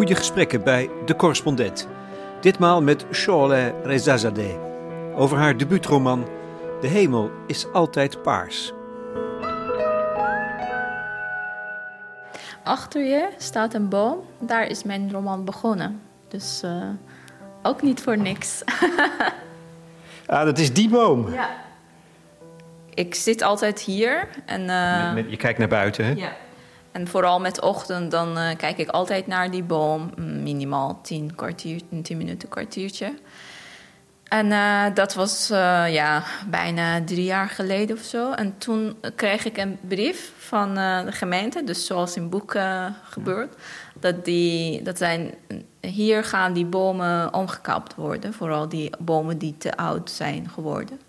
goede gesprekken bij De Correspondent. Ditmaal met Sholeh Rezazadeh over haar debuutroman De hemel is altijd paars. Achter je staat een boom, daar is mijn roman begonnen. Dus uh, ook niet voor niks. ah, dat is die boom. Ja. Ik zit altijd hier en. Uh, met, je kijkt naar buiten, hè? Ja. En vooral met ochtend, dan uh, kijk ik altijd naar die boom. Minimaal tien, kwartier, tien minuten, kwartiertje. En uh, dat was uh, ja, bijna drie jaar geleden of zo. En toen kreeg ik een brief van uh, de gemeente, dus zoals in boeken gebeurt, dat, die, dat zijn, hier gaan die bomen omgekapt worden. Vooral die bomen die te oud zijn geworden.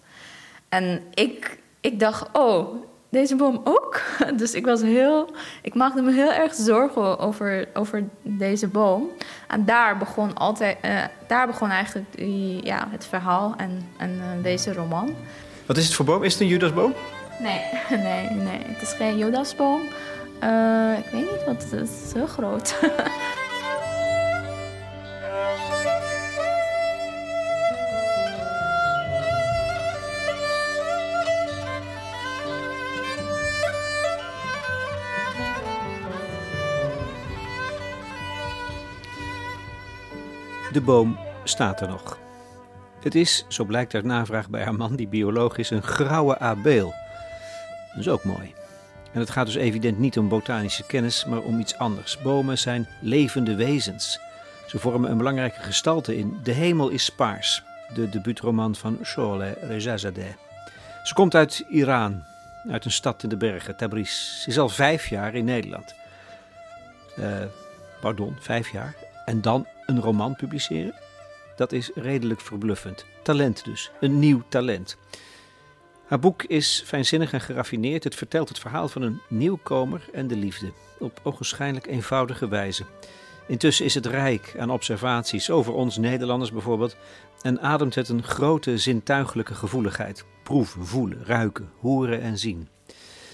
En ik, ik dacht, oh, deze boom ook. Dus ik was heel, ik maakte me heel erg zorgen over, over deze boom. En daar begon, altijd, uh, daar begon eigenlijk die, ja, het verhaal en, en uh, deze roman. Wat is het voor boom? Is het een Judasboom? Nee, nee, nee. Het is geen Judasboom. Uh, ik weet niet, want het is heel groot. De boom staat er nog. Het is, zo blijkt uit navraag bij haar man, die bioloog is, een grauwe abeel. Dat is ook mooi. En het gaat dus evident niet om botanische kennis, maar om iets anders. Bomen zijn levende wezens. Ze vormen een belangrijke gestalte in De Hemel is Paars, de debuutroman van Sholeh Rezazadeh. Ze komt uit Iran, uit een stad in de bergen, Tabriz. Ze is al vijf jaar in Nederland. Uh, pardon, vijf jaar. En dan een roman publiceren? Dat is redelijk verbluffend. Talent dus, een nieuw talent. Haar boek is fijnzinnig en geraffineerd. Het vertelt het verhaal van een nieuwkomer en de liefde. Op ogenschijnlijk eenvoudige wijze. Intussen is het rijk aan observaties over ons Nederlanders bijvoorbeeld. En ademt het een grote zintuigelijke gevoeligheid. Proeven, voelen, ruiken, horen en zien.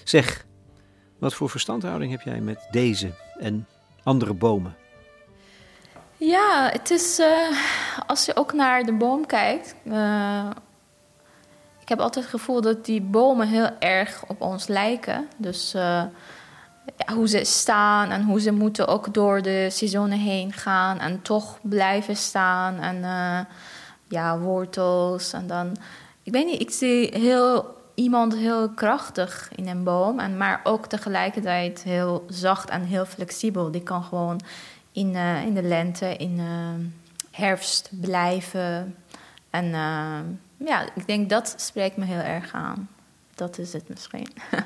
Zeg, wat voor verstandhouding heb jij met deze en andere bomen? Ja, het is uh, als je ook naar de boom kijkt. Uh, ik heb altijd het gevoel dat die bomen heel erg op ons lijken. Dus uh, ja, hoe ze staan en hoe ze moeten ook door de seizoenen heen gaan en toch blijven staan. En ja, wortels. En dan, ik weet niet, ik zie heel, iemand heel krachtig in een boom, en, maar ook tegelijkertijd heel zacht en heel flexibel. Die kan gewoon in, uh, in de lente, in uh, herfst blijven. En uh, ja, ik denk dat spreekt me heel erg aan. Dat is het misschien. ja.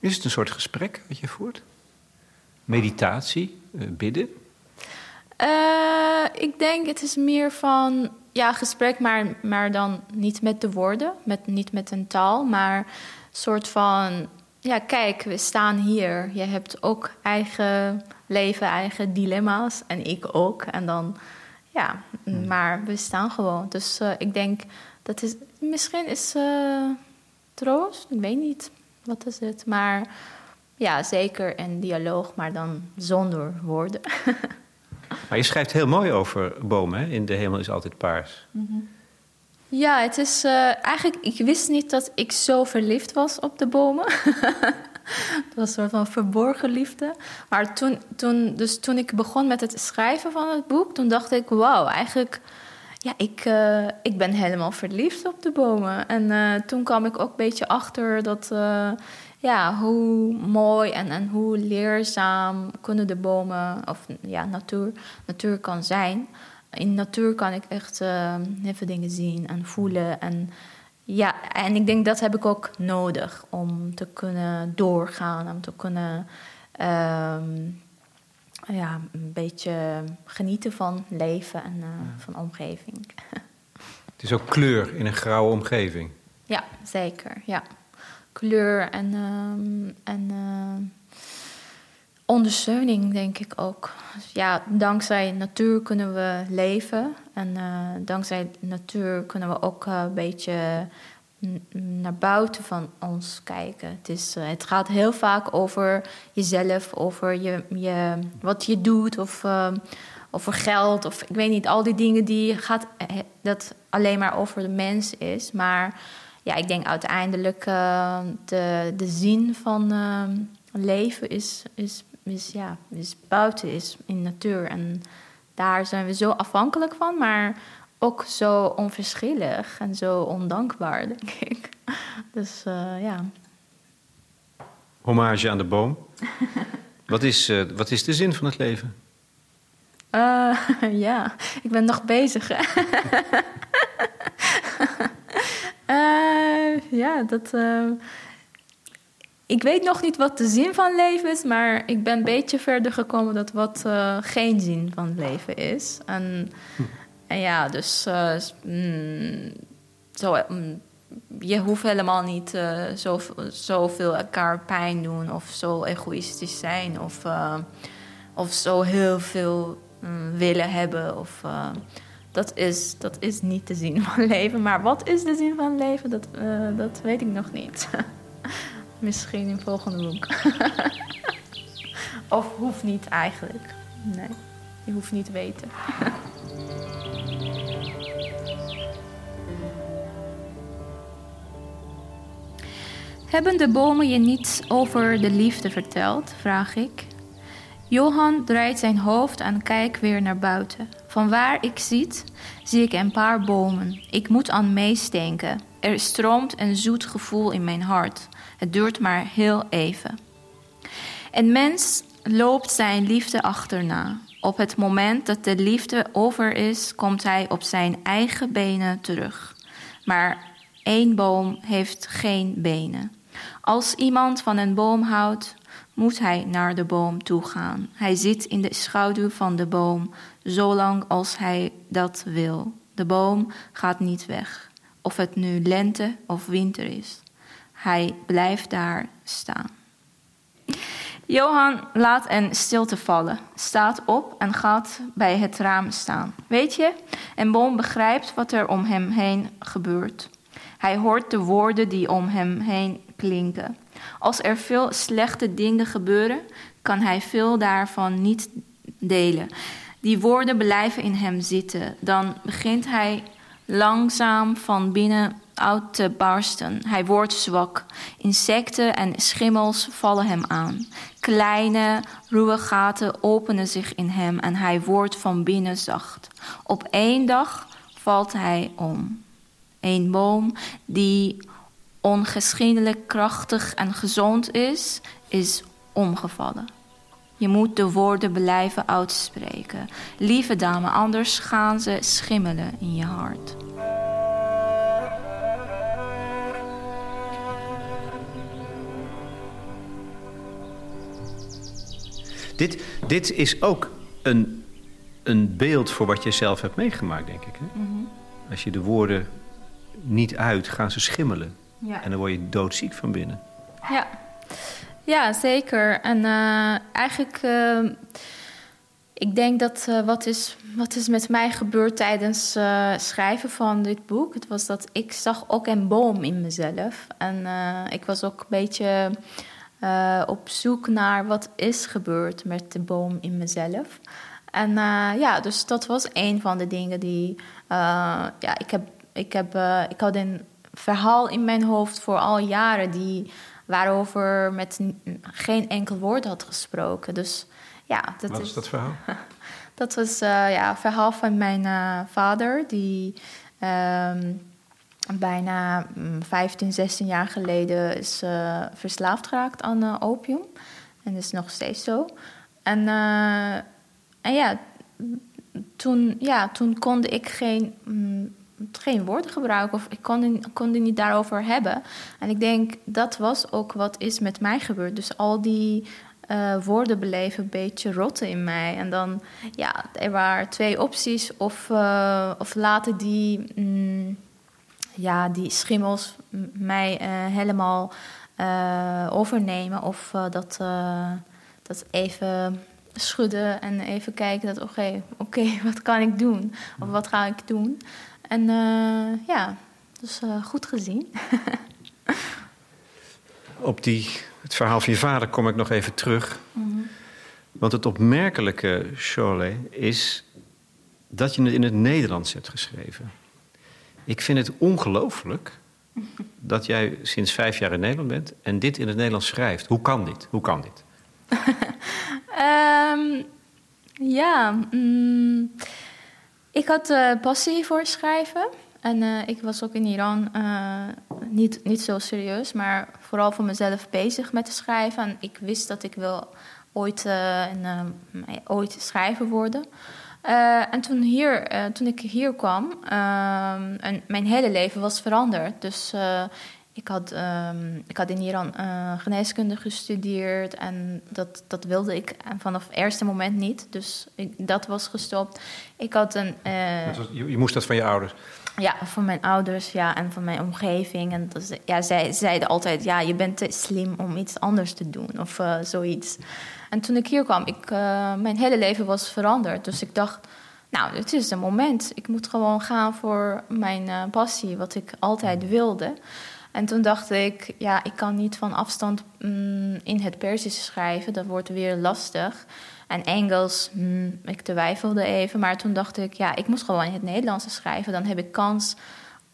Is het een soort gesprek wat je voert? Meditatie, bidden? ik denk het is meer van ja, gesprek, maar, maar dan niet met de woorden, met, niet met een taal, maar soort van ja, kijk, we staan hier. Je hebt ook eigen leven, eigen dilemma's. En ik ook. En dan, ja, hmm. maar we staan gewoon. Dus uh, ik denk, dat is, misschien is uh, troost. Ik weet niet, wat is het? Maar ja, zeker een dialoog, maar dan zonder woorden. maar je schrijft heel mooi over bomen, hè? In De Hemel is altijd paars. Mm -hmm. Ja, het is uh, eigenlijk, ik wist niet dat ik zo verliefd was op de bomen. dat was een soort van verborgen liefde. Maar toen, toen, dus toen ik begon met het schrijven van het boek, toen dacht ik, wauw, eigenlijk, ja, ik, uh, ik ben helemaal verliefd op de bomen. En uh, toen kwam ik ook een beetje achter dat, ja, hoe mooi en, en hoe leerzaam kunnen de bomen, of ja, natuur, natuur kan zijn in natuur kan ik echt heel dingen zien en voelen. En, ja, en ik denk dat heb ik ook nodig om te kunnen doorgaan, om te kunnen uh, ja, een beetje genieten van leven en uh, ja. van omgeving. Het is ook kleur in een grauwe omgeving. Ja, zeker. Ja. Kleur en, um, en ondersteuning, denk ik ook. Ja, dankzij natuur kunnen we leven. En uh, dankzij natuur kunnen we ook uh, een beetje naar buiten van ons kijken. Het, is, eh, het gaat heel vaak over jezelf, over je, je, wat je doet of over geld of ik weet niet, al die dingen die gaat dat alleen maar over de mens is. Maar ja, ik denk uiteindelijk de, de zin van leven is, is, is, ja, is buiten, is in natuur. En daar zijn we zo afhankelijk van, maar ook zo onverschillig en zo ondankbaar, denk ik. Dus uh, ja. Hommage aan de boom. wat, is, uh, wat is de zin van het leven? Uh, ja, ik ben nog bezig. ja, dat. Ik weet nog niet wat de zin van leven is, maar ik ben een beetje verder gekomen dat wat geen zin van leven is. En. Ja, dus uh, mm, zo, mm, je hoeft helemaal niet uh, zo, zoveel elkaar pijn doen of zo egoïstisch zijn of, of zo heel veel mm, willen hebben. Of, dat, is, dat is niet de zin van leven. Maar wat is de zin van leven, dat, dat weet ik nog niet. Misschien in volgende boek. of hoeft niet eigenlijk. Nee, je hoeft niet te weten. Hebben de bomen je niets over de liefde verteld? vraag ik. Johan draait zijn hoofd en kijkt weer naar buiten. Van waar ik zit, zie ik een paar bomen. Ik moet aan Mees denken. Er stroomt een zoet gevoel in mijn hart. Het duurt maar heel even. Een mens loopt zijn liefde achterna. Op het moment dat de liefde over is, komt hij op zijn eigen benen terug. Maar één boom heeft geen benen. Als iemand van een boom houdt, moet hij naar de boom toe gaan. Hij zit in de schaduw van de boom, zolang als hij dat wil. De boom gaat niet weg, of het nu lente of winter is. Hij blijft daar staan. Johan laat een stilte vallen, staat op en gaat bij het raam staan. Weet je, een boom begrijpt wat er om hem heen gebeurt. Hij hoort de woorden die om hem heen klinken. Als er veel slechte dingen gebeuren, kan hij veel daarvan niet delen. Die woorden blijven in hem zitten. Dan begint hij langzaam van binnen uit te barsten. Hij wordt zwak. Insecten en schimmels vallen hem aan. Kleine, ruwe gaten openen zich in hem en hij wordt van binnen zacht. Op één dag valt hij om. Een boom die ongeschiedelijk krachtig en gezond is, is omgevallen. Je moet de woorden blijven uitspreken. Lieve dame, anders gaan ze schimmelen in je hart. Dit, dit is ook een, een beeld voor wat je zelf hebt meegemaakt, denk ik. Hè? Mhm. Als je de woorden niet uit, gaan ze schimmelen. Ja. En dan word je doodziek van binnen. Ja, ja zeker. En uh, eigenlijk, uh, ik denk dat uh, wat, is, wat is met mij gebeurd tijdens schrijven van dit boek... het was dat ik zag ook een boom in mezelf. En ik was ook een beetje op zoek naar wat is gebeurd met de boom in mezelf... En ja, dus dat was een van de dingen die. ja, ik heb ik, heb, ik had een verhaal in mijn hoofd voor al jaren die waarover met geen enkel woord had gesproken. Dus ja, dat Wat is, dat verhaal? dat was ja, een verhaal van mijn vader, die um, bijna 15, mm, 16 jaar geleden is uh, verslaafd geraakt aan opium. En dat is nog steeds zo. En, en ja, toen, ja, toen kon ik geen. Mm, geen woorden gebruiken of ik kon, kon niet daarover hebben. En ik denk dat was ook wat is met mij gebeurd. Dus al die uh, woorden beleven een beetje rotten in mij. En dan, ja, er waren twee opties. Of, of laten die, mm, ja, die schimmels mij uh, helemaal overnemen. Of dat, dat even schudden en even kijken dat oké, oké, wat kan ik doen? Of wat ga ik doen? En uh, ja, Dus goed gezien. Op die, het verhaal van je vader kom ik nog even terug. Mhm. Want het opmerkelijke, Cholet, is dat je het in het Nederlands hebt geschreven. Ik vind het ongelooflijk dat jij sinds vijf jaar in Nederland bent en dit in het Nederlands schrijft. Hoe kan dit? Hoe kan dit? um, ja, mm, ik had uh, passie voor schrijven. En uh, ik was ook in Iran uh, niet, niet zo serieus, maar vooral voor mezelf bezig met schrijven. En ik wist dat ik wil ooit, een, ooit schrijver worden. Uh, en toen, hier, uh, toen ik hier kwam, uh, en mijn hele leven was veranderd. Dus uh, ik, had, um, ik had in Iran geneeskunde gestudeerd en dat, dat wilde ik vanaf het eerste moment niet. Dus ik, dat was gestopt. Ik had een. je, je moest dat van je ouders? Ja, van mijn ouders ja, en van mijn omgeving. En dat, ja, zij zeiden altijd: ja, je bent te slim om iets anders te doen of zoiets. En toen ik hier kwam, ik, uh, mijn hele leven was veranderd. Dus ik dacht, nou, het is een moment. Ik moet gewoon gaan voor mijn uh, passie, wat ik altijd wilde. En toen dacht ik, ja, ik kan niet van afstand mm, in het Persisch schrijven. Dat wordt weer lastig. En Engels, mm, ik twijfelde even. Maar toen dacht ik, ja, ik moet gewoon in het Nederlands schrijven. Dan heb ik kans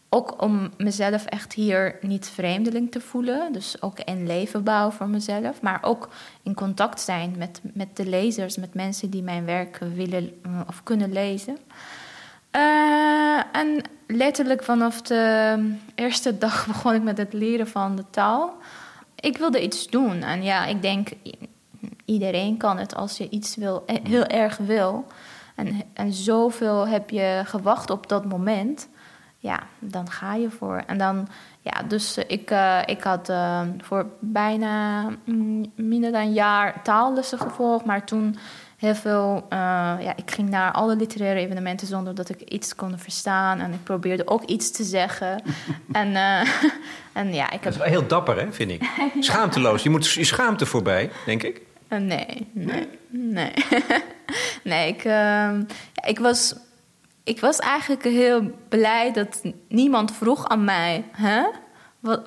ook om mezelf echt hier niet vreemdeling te voelen. Dus ook een leven bouwen voor mezelf. Maar ook in contact zijn met, met de lezers, met mensen die mijn werk willen eh, of kunnen lezen. Uh, en letterlijk vanaf de eerste dag begon ik met het leren van de taal. Ik wilde iets doen. En ja, ik denk, iedereen kan het als je iets wil, eh, heel erg wil. En, en zoveel heb je gewacht op dat moment ja, dan ga je voor. En dan, ja, dus eh, ik, uh, ik had uh, voor bijna mm, minder dan een jaar taallessen gevolgd, maar toen heel veel, uh, ja, ik ging naar alle literaire evenementen zonder dat ik iets kon verstaan en ik probeerde ook iets te zeggen. en, en ja, ik heb... Dat is wel heel dapper, hè, vind ik. Schaamteloos. Je moet je schaamte voorbij, denk ik. nee, nee, nee. nee, ik, ik was ik was eigenlijk heel blij dat niemand vroeg aan mij: hè?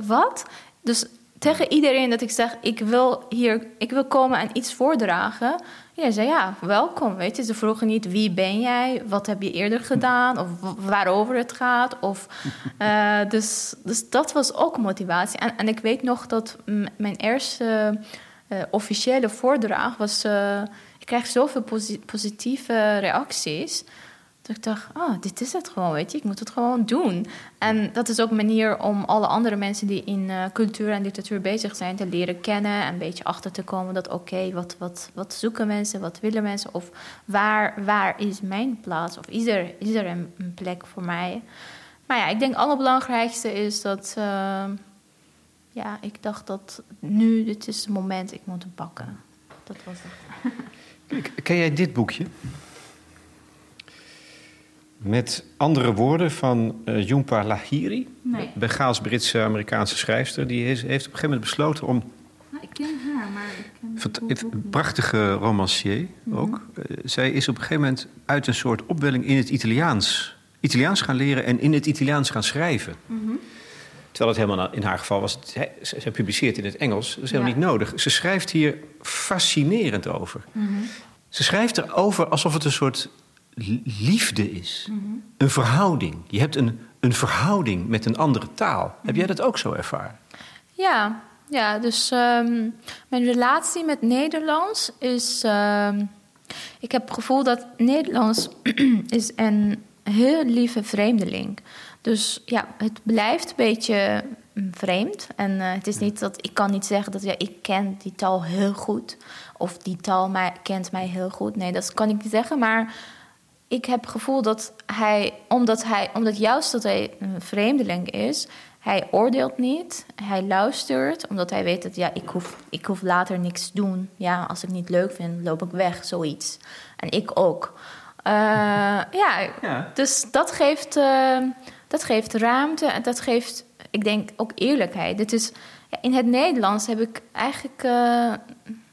Wat? Dus tegen iedereen dat ik zeg: ik wil hier, ik wil komen en iets voordragen. Iedereen zei: ja, welkom. Weet je, ze vroegen niet: wie ben jij? Wat heb je eerder gedaan? Of waarover het gaat? Of, uh, dus, dus dat was ook motivatie. En, en ik weet nog dat mijn eerste uh, officiële voordracht was. Uh, ik kreeg zoveel positieve reacties. Ik dacht, oh, dit is het gewoon, weet je. Ik moet het gewoon doen. En dat is ook een manier om alle andere mensen die in uh, cultuur en literatuur bezig zijn... te leren kennen en een beetje achter te komen dat... oké, wat, wat, wat zoeken mensen, wat willen mensen? Of waar, waar is mijn plaats? Of is er, is er een, plek voor mij? Maar ja, ik denk het allerbelangrijkste is dat... Uh, ja, ik dacht dat nu, dit is het moment, ik moet hem pakken. Dat was het. Ken jij dit boekje? Met andere woorden van uh, Jhumpa Lahiri, nee. Begaals-Britse Amerikaanse schrijfster, die heeft op een gegeven moment besloten om. Nou, ik ken haar, maar ik ken het, het prachtige romancier mhm. ook. Uh, zij is op een gegeven moment uit een soort opwelling in het Italiaans, Italiaans gaan leren en in het Italiaans gaan schrijven. Mm -hmm. Terwijl het helemaal in haar geval was, ze publiceert in het Engels, dat is helemaal niet nodig. Ze schrijft hier fascinerend over. Mm -hmm. Ze schrijft erover alsof het een soort liefde is. Mhm. Een verhouding. Je hebt een, een verhouding met een andere taal. Heb jij dat ook zo ervaren? Ja, ja dus ehm, mijn relatie met Nederlands is. Um, ik heb het gevoel dat Nederlands is een heel lieve vreemdeling. Dus ja, het blijft een beetje mm, vreemd. En uh, het is niet dat ik kan niet zeggen dat ja, ik ken die taal heel goed. Of die taal mij, kent mij heel goed. Nee, dat kan ik niet zeggen. Maar ik heb het gevoel dat hij, omdat, hij, omdat juist dat hij een vreemdeling is, hij oordeelt niet, hij luistert, omdat hij weet dat ja, ik hoef, ik hoef later niks te doen. Ja, als ik niet leuk vind, loop ik weg, zoiets. En ik ook. Uh, ja, ja, dus dat geeft, uh, dat geeft ruimte en dat geeft, ik denk, ook eerlijkheid. Dit is, in het Nederlands heb ik eigenlijk. Uh,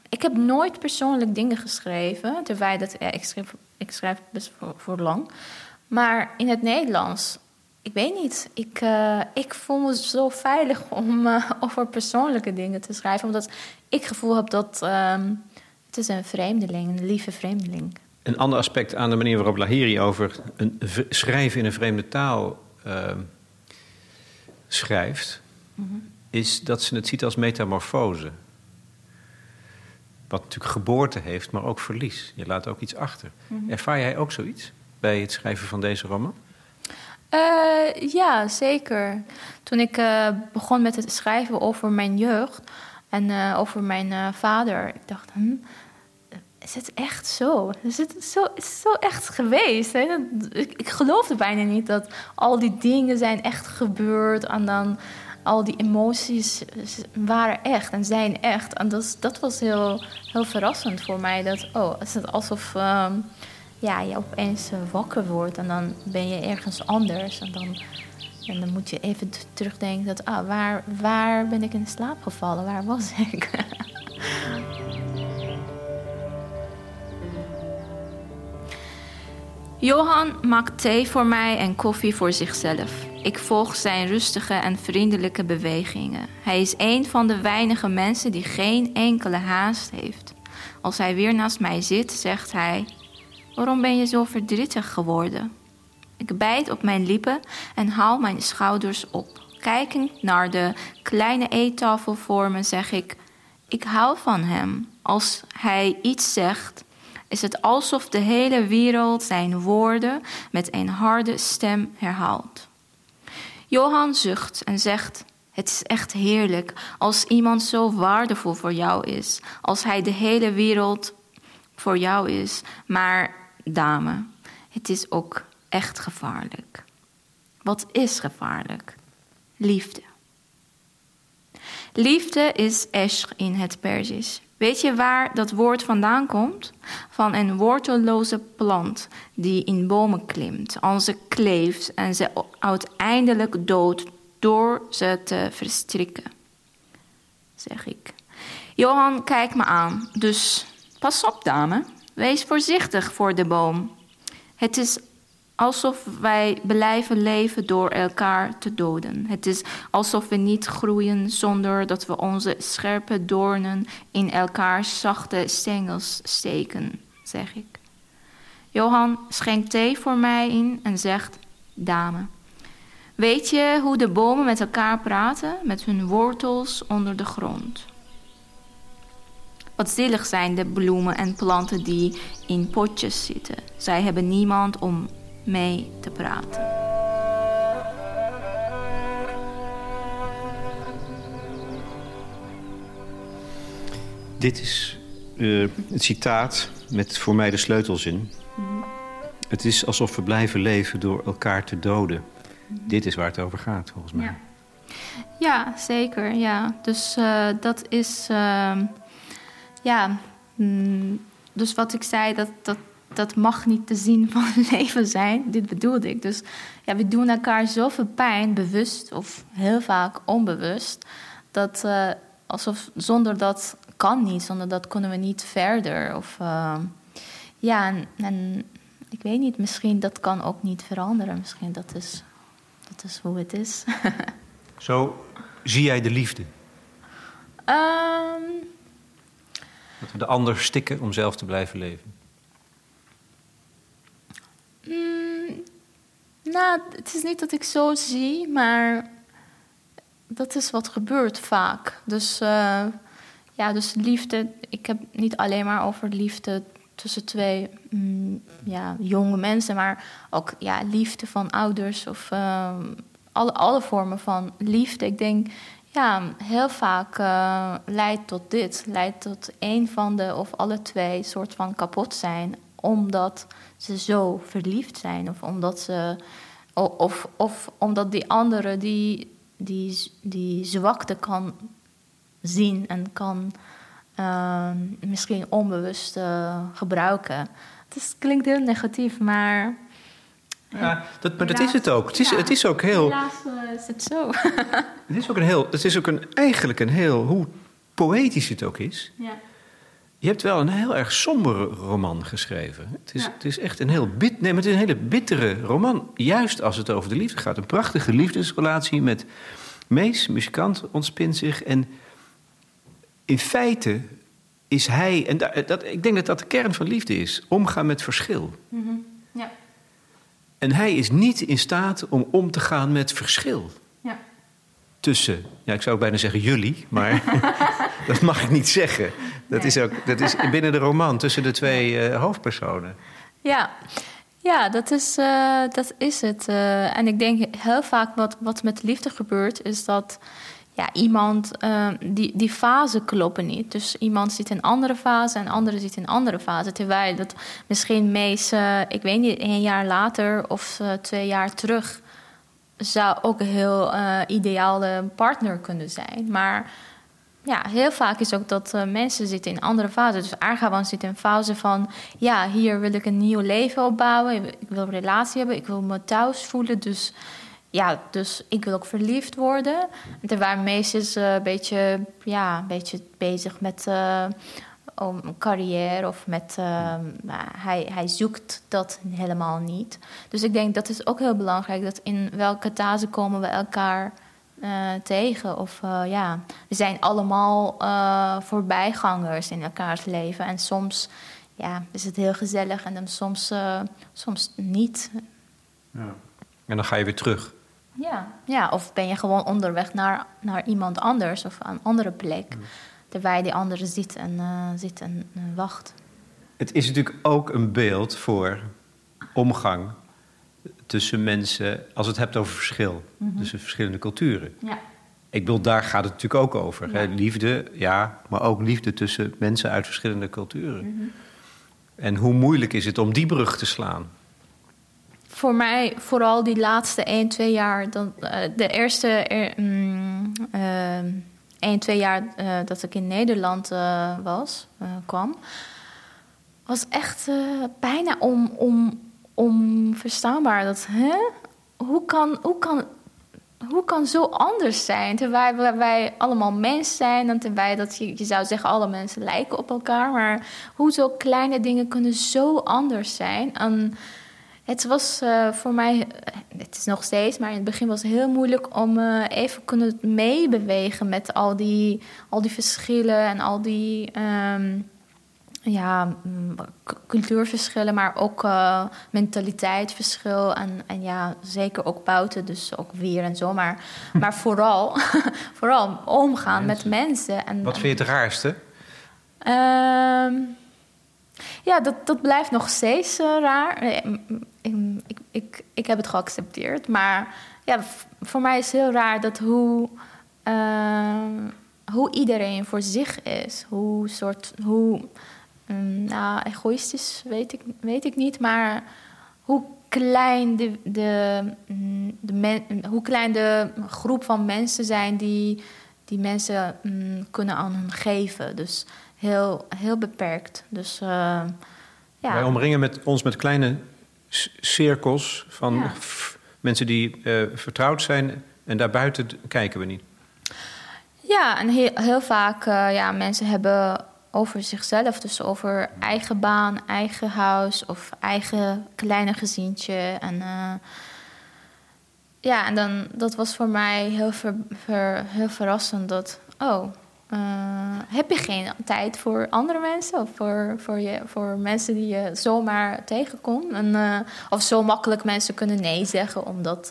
ik heb nooit persoonlijk dingen geschreven, terwijl dat, ja, ik schreef ik schrijf best voor, voor lang. Maar in het Nederlands ik weet niet. Ik, uh, ik voel me zo veilig om uh, over persoonlijke dingen te schrijven. Omdat ik gevoel heb dat ehm, het is een vreemdeling, een lieve vreemdeling. Een ander aspect aan de manier waarop Lahiri over een schrijven in een vreemde taal uh, schrijft, mm -hmm. is dat ze het ziet als metamorfose. Wat natuurlijk geboorte heeft, maar ook verlies. Je laat ook iets achter. Mm -hmm. Ervaar jij ook zoiets bij het schrijven van deze roman? Uh, ja, zeker. Toen ik uh, begon met het schrijven over mijn jeugd en uh, over mijn vader, ik dacht, hm, is het echt zo? Is het zo, is zo echt geweest? Hè? Ik, ik geloofde bijna niet dat al die dingen zijn echt gebeurd en dan al die emoties waren echt en zijn echt. En dat, dat was heel, heel verrassend voor mij. Dat, oh, is het alsof um, ja, je opeens wakker wordt en dan ben je ergens anders. En dan, en dan moet je even terugdenken dat, ah, waar, waar ben ik in slaap gevallen? Waar was ik? Johan maakt thee voor mij en koffie voor zichzelf. Ik volg zijn rustige en vriendelijke bewegingen. Hij is een van de weinige mensen die geen enkele haast heeft. Als hij weer naast mij zit, zegt hij: Waarom ben je zo verdrietig geworden? Ik bijt op mijn lippen en haal mijn schouders op. Kijkend naar de kleine eettafel voor me, zeg ik: Ik hou van hem. Als hij iets zegt, is het alsof de hele wereld zijn woorden met een harde stem herhaalt. Johan zucht en zegt: Het is echt heerlijk als iemand zo waardevol voor jou is, als hij de hele wereld voor jou is. Maar, dame, het is ook echt gevaarlijk. Wat is gevaarlijk? Liefde. Liefde is esh in het Persisch. Weet je waar dat woord vandaan komt? Van een wortelloze plant die in bomen klimt, aan ze kleeft en ze uiteindelijk doodt door ze te verstrikken. Zeg ik. Johan, kijk me aan. Dus pas op, dame. Wees voorzichtig voor de boom. Het is alsof wij blijven leven door elkaar te doden. Het is alsof we niet groeien zonder dat we onze scherpe doornen in elkaars zachte stengels steken, zeg ik. Johan schenkt thee voor mij in en zegt: Dame, weet je hoe de bomen met elkaar praten, met hun wortels onder de grond? Wat zielig zijn de bloemen en planten die in potjes zitten. Zij hebben niemand om mee te praten. Dit is uh, het citaat met voor mij de sleutelzin. Mm Het is alsof we blijven leven door elkaar te doden. Mm Dit is waar het over gaat, volgens mij. Ja, ja zeker. Ja. Dus uh, dat is. Uh, ja. Mm, dus wat ik zei, dat, dat dat mag niet te zien van leven zijn. Dit bedoelde ik. Dus ja, we doen elkaar zoveel pijn, bewust of heel vaak onbewust, dat uh, alsof zonder dat kan niet, zonder dat kunnen we niet verder. Of uh, ja, en, en, ik weet niet, misschien dat kan ook niet veranderen. Misschien dat is, dat is hoe het is. Zo zie jij de liefde? Um, dat we de ander stikken om zelf te blijven leven. Nou, het is niet dat ik zo zie, maar dat is wat gebeurt vaak. Dus uh, ja, dus liefde. Ik heb niet alleen maar over liefde tussen twee mm, ja, jonge mensen, maar ook ja, liefde van ouders of uh, alle, alle vormen van liefde. Ik denk, ja, heel vaak uh, leidt tot dit, leidt tot een van de of alle twee soort van kapot zijn, omdat ze zo verliefd zijn. Of omdat, ze, of, of omdat die andere die, die, die zwakte kan zien en kan uh, misschien onbewust uh, gebruiken. Het klinkt heel negatief, maar. Ja, dat, maar dat is het ook. Het is, ja, het is ook heel. Helaas uh, is het zo. het is ook een heel. Het is ook een, eigenlijk een heel. Hoe poëtisch het ook is. Ja Je hebt wel een heel erg sombere roman geschreven. Het is, Ja. het is echt een heel bit, nee, maar het is een hele bittere roman. Juist als het over de liefde gaat. Een prachtige liefdesrelatie met Mees, muzikant, ontspint zich. En in feite is hij, en da- dat, ik denk dat dat de kern van liefde is: omgaan met verschil. Ja. En hij is niet in staat om om te gaan met verschil. Ja. Tussen, ja, ik zou bijna zeggen jullie, maar dat mag ik niet zeggen. Dat is ook dat is binnen de roman tussen de twee eh, hoofdpersonen. Ja, ja dat, is, eh, dat is het. Eh, en ik denk heel vaak wat, wat met liefde gebeurt, is dat ja, iemand, eh, die, die fase kloppen niet. Dus iemand zit in een andere fase en andere zit in een andere fase. Terwijl dat misschien meest, ik weet niet, een jaar later of twee jaar terug zou ook een heel ideale partner kunnen zijn. Maar ja, heel vaak is ook dat eh, mensen zitten in andere fases. Dus Argawan zit in een fase van... ja, hier wil ik een nieuw leven opbouwen. Ik wil een relatie hebben. Ik wil me thuis voelen. Dus ja, dus ik wil ook verliefd worden. Terwijl Mees is eh, een beetje, ja, een beetje bezig met... eh, om carrière of met... hij, hij zoekt dat helemaal niet. Dus ik denk dat is ook heel belangrijk... dat in welke fase komen we elkaar eh, tegen. Of eh, ja, we zijn allemaal eh, voorbijgangers in elkaars leven. En soms ja, is het heel gezellig en dan soms, soms niet. En dan ga je weer terug. Ja. ja, of ben je gewoon onderweg naar, naar iemand anders of aan een andere plek. Terwijl die andere zit en, zit en wacht. Het is natuurlijk ook een beeld voor omgang tussen mensen... als het hebt over verschil, tussen verschillende culturen. Ja. Ik bedoel, daar gaat het natuurlijk ook over. Hè? Liefde, ja, maar ook liefde tussen mensen uit verschillende culturen. En hoe moeilijk is het om die brug te slaan? Voor mij vooral die laatste 1, 2 jaar. Dan, eh, de eerste eh, mm, eh, 1, 2 jaar eh, dat ik in Nederland eh, was, eh, kwam, was echt eh, bijna om, om, onverstaanbaar. Dat, hè? Hoe, kan, hoe, kan, hoe kan zo anders zijn? Terwijl wij, allemaal mens zijn. En terwijl dat je, je zou zeggen, alle mensen lijken op elkaar. Maar hoe zo kleine dingen kunnen zo anders zijn? En het was eh, voor mij, het is nog steeds, maar in het begin was het heel moeilijk om eh, even kunnen meebewegen met al die, al die verschillen en al die ehm, ja, mm, cultuurverschillen, maar ook eh, mentaliteitsverschil en, en ja, zeker ook buiten, dus ook weer en zo, maar, maar vooral, vooral omgaan met mensen. En, Wat vind je het raarste? Ehm, ja, dat, dat blijft nog steeds eh, raar. Eh, Ik, ik, ik, ik heb het geaccepteerd. Maar ja, voor mij is het heel raar dat hoe, ehm, hoe iedereen voor zich is. Hoe, soort, hoe mm, nou, egoïstisch weet ik, weet ik niet. Maar hoe klein de, de, mm, de men- hoe klein de groep van mensen zijn die, die mensen mm, kunnen aan hun geven. Dus heel, heel beperkt. Dus eh, ja. Wij omringen met, ons met kleine cirkels van Ja. mensen die eh, vertrouwd zijn. En daarbuiten kijken we niet. Ja, en heel, heel vaak uh, ja, mensen hebben over zichzelf, dus over eigen baan, eigen huis of eigen kleine gezientje. En uh, ja, en dan dat was voor mij heel, ver, heel verrassend dat, oh, uh, heb je geen tijd voor andere mensen of voor, voor, je, voor mensen die je zomaar tegenkomt? En, uh, of zo makkelijk mensen kunnen nee zeggen, omdat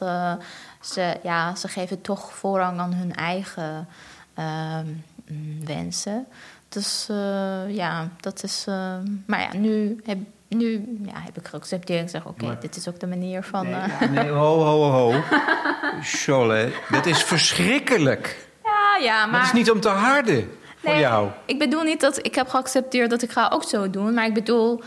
ze, ja, ze geven toch voorrang aan hun eigen wensen. Dus uh, ja, dat is. Uh, maar ja, nu heb, nu, ja, heb ik geaccepteerd. Ik zeg: Oké, okay, dit is ook de manier van. Nee, uh... nee ho, ho, ho. Scholle, dat is verschrikkelijk. Ja, ja, maar. Dat is niet om te harden voor jou. Ik bedoel niet dat ik heb geaccepteerd dat ik ga ook zo doen. Maar ik bedoel,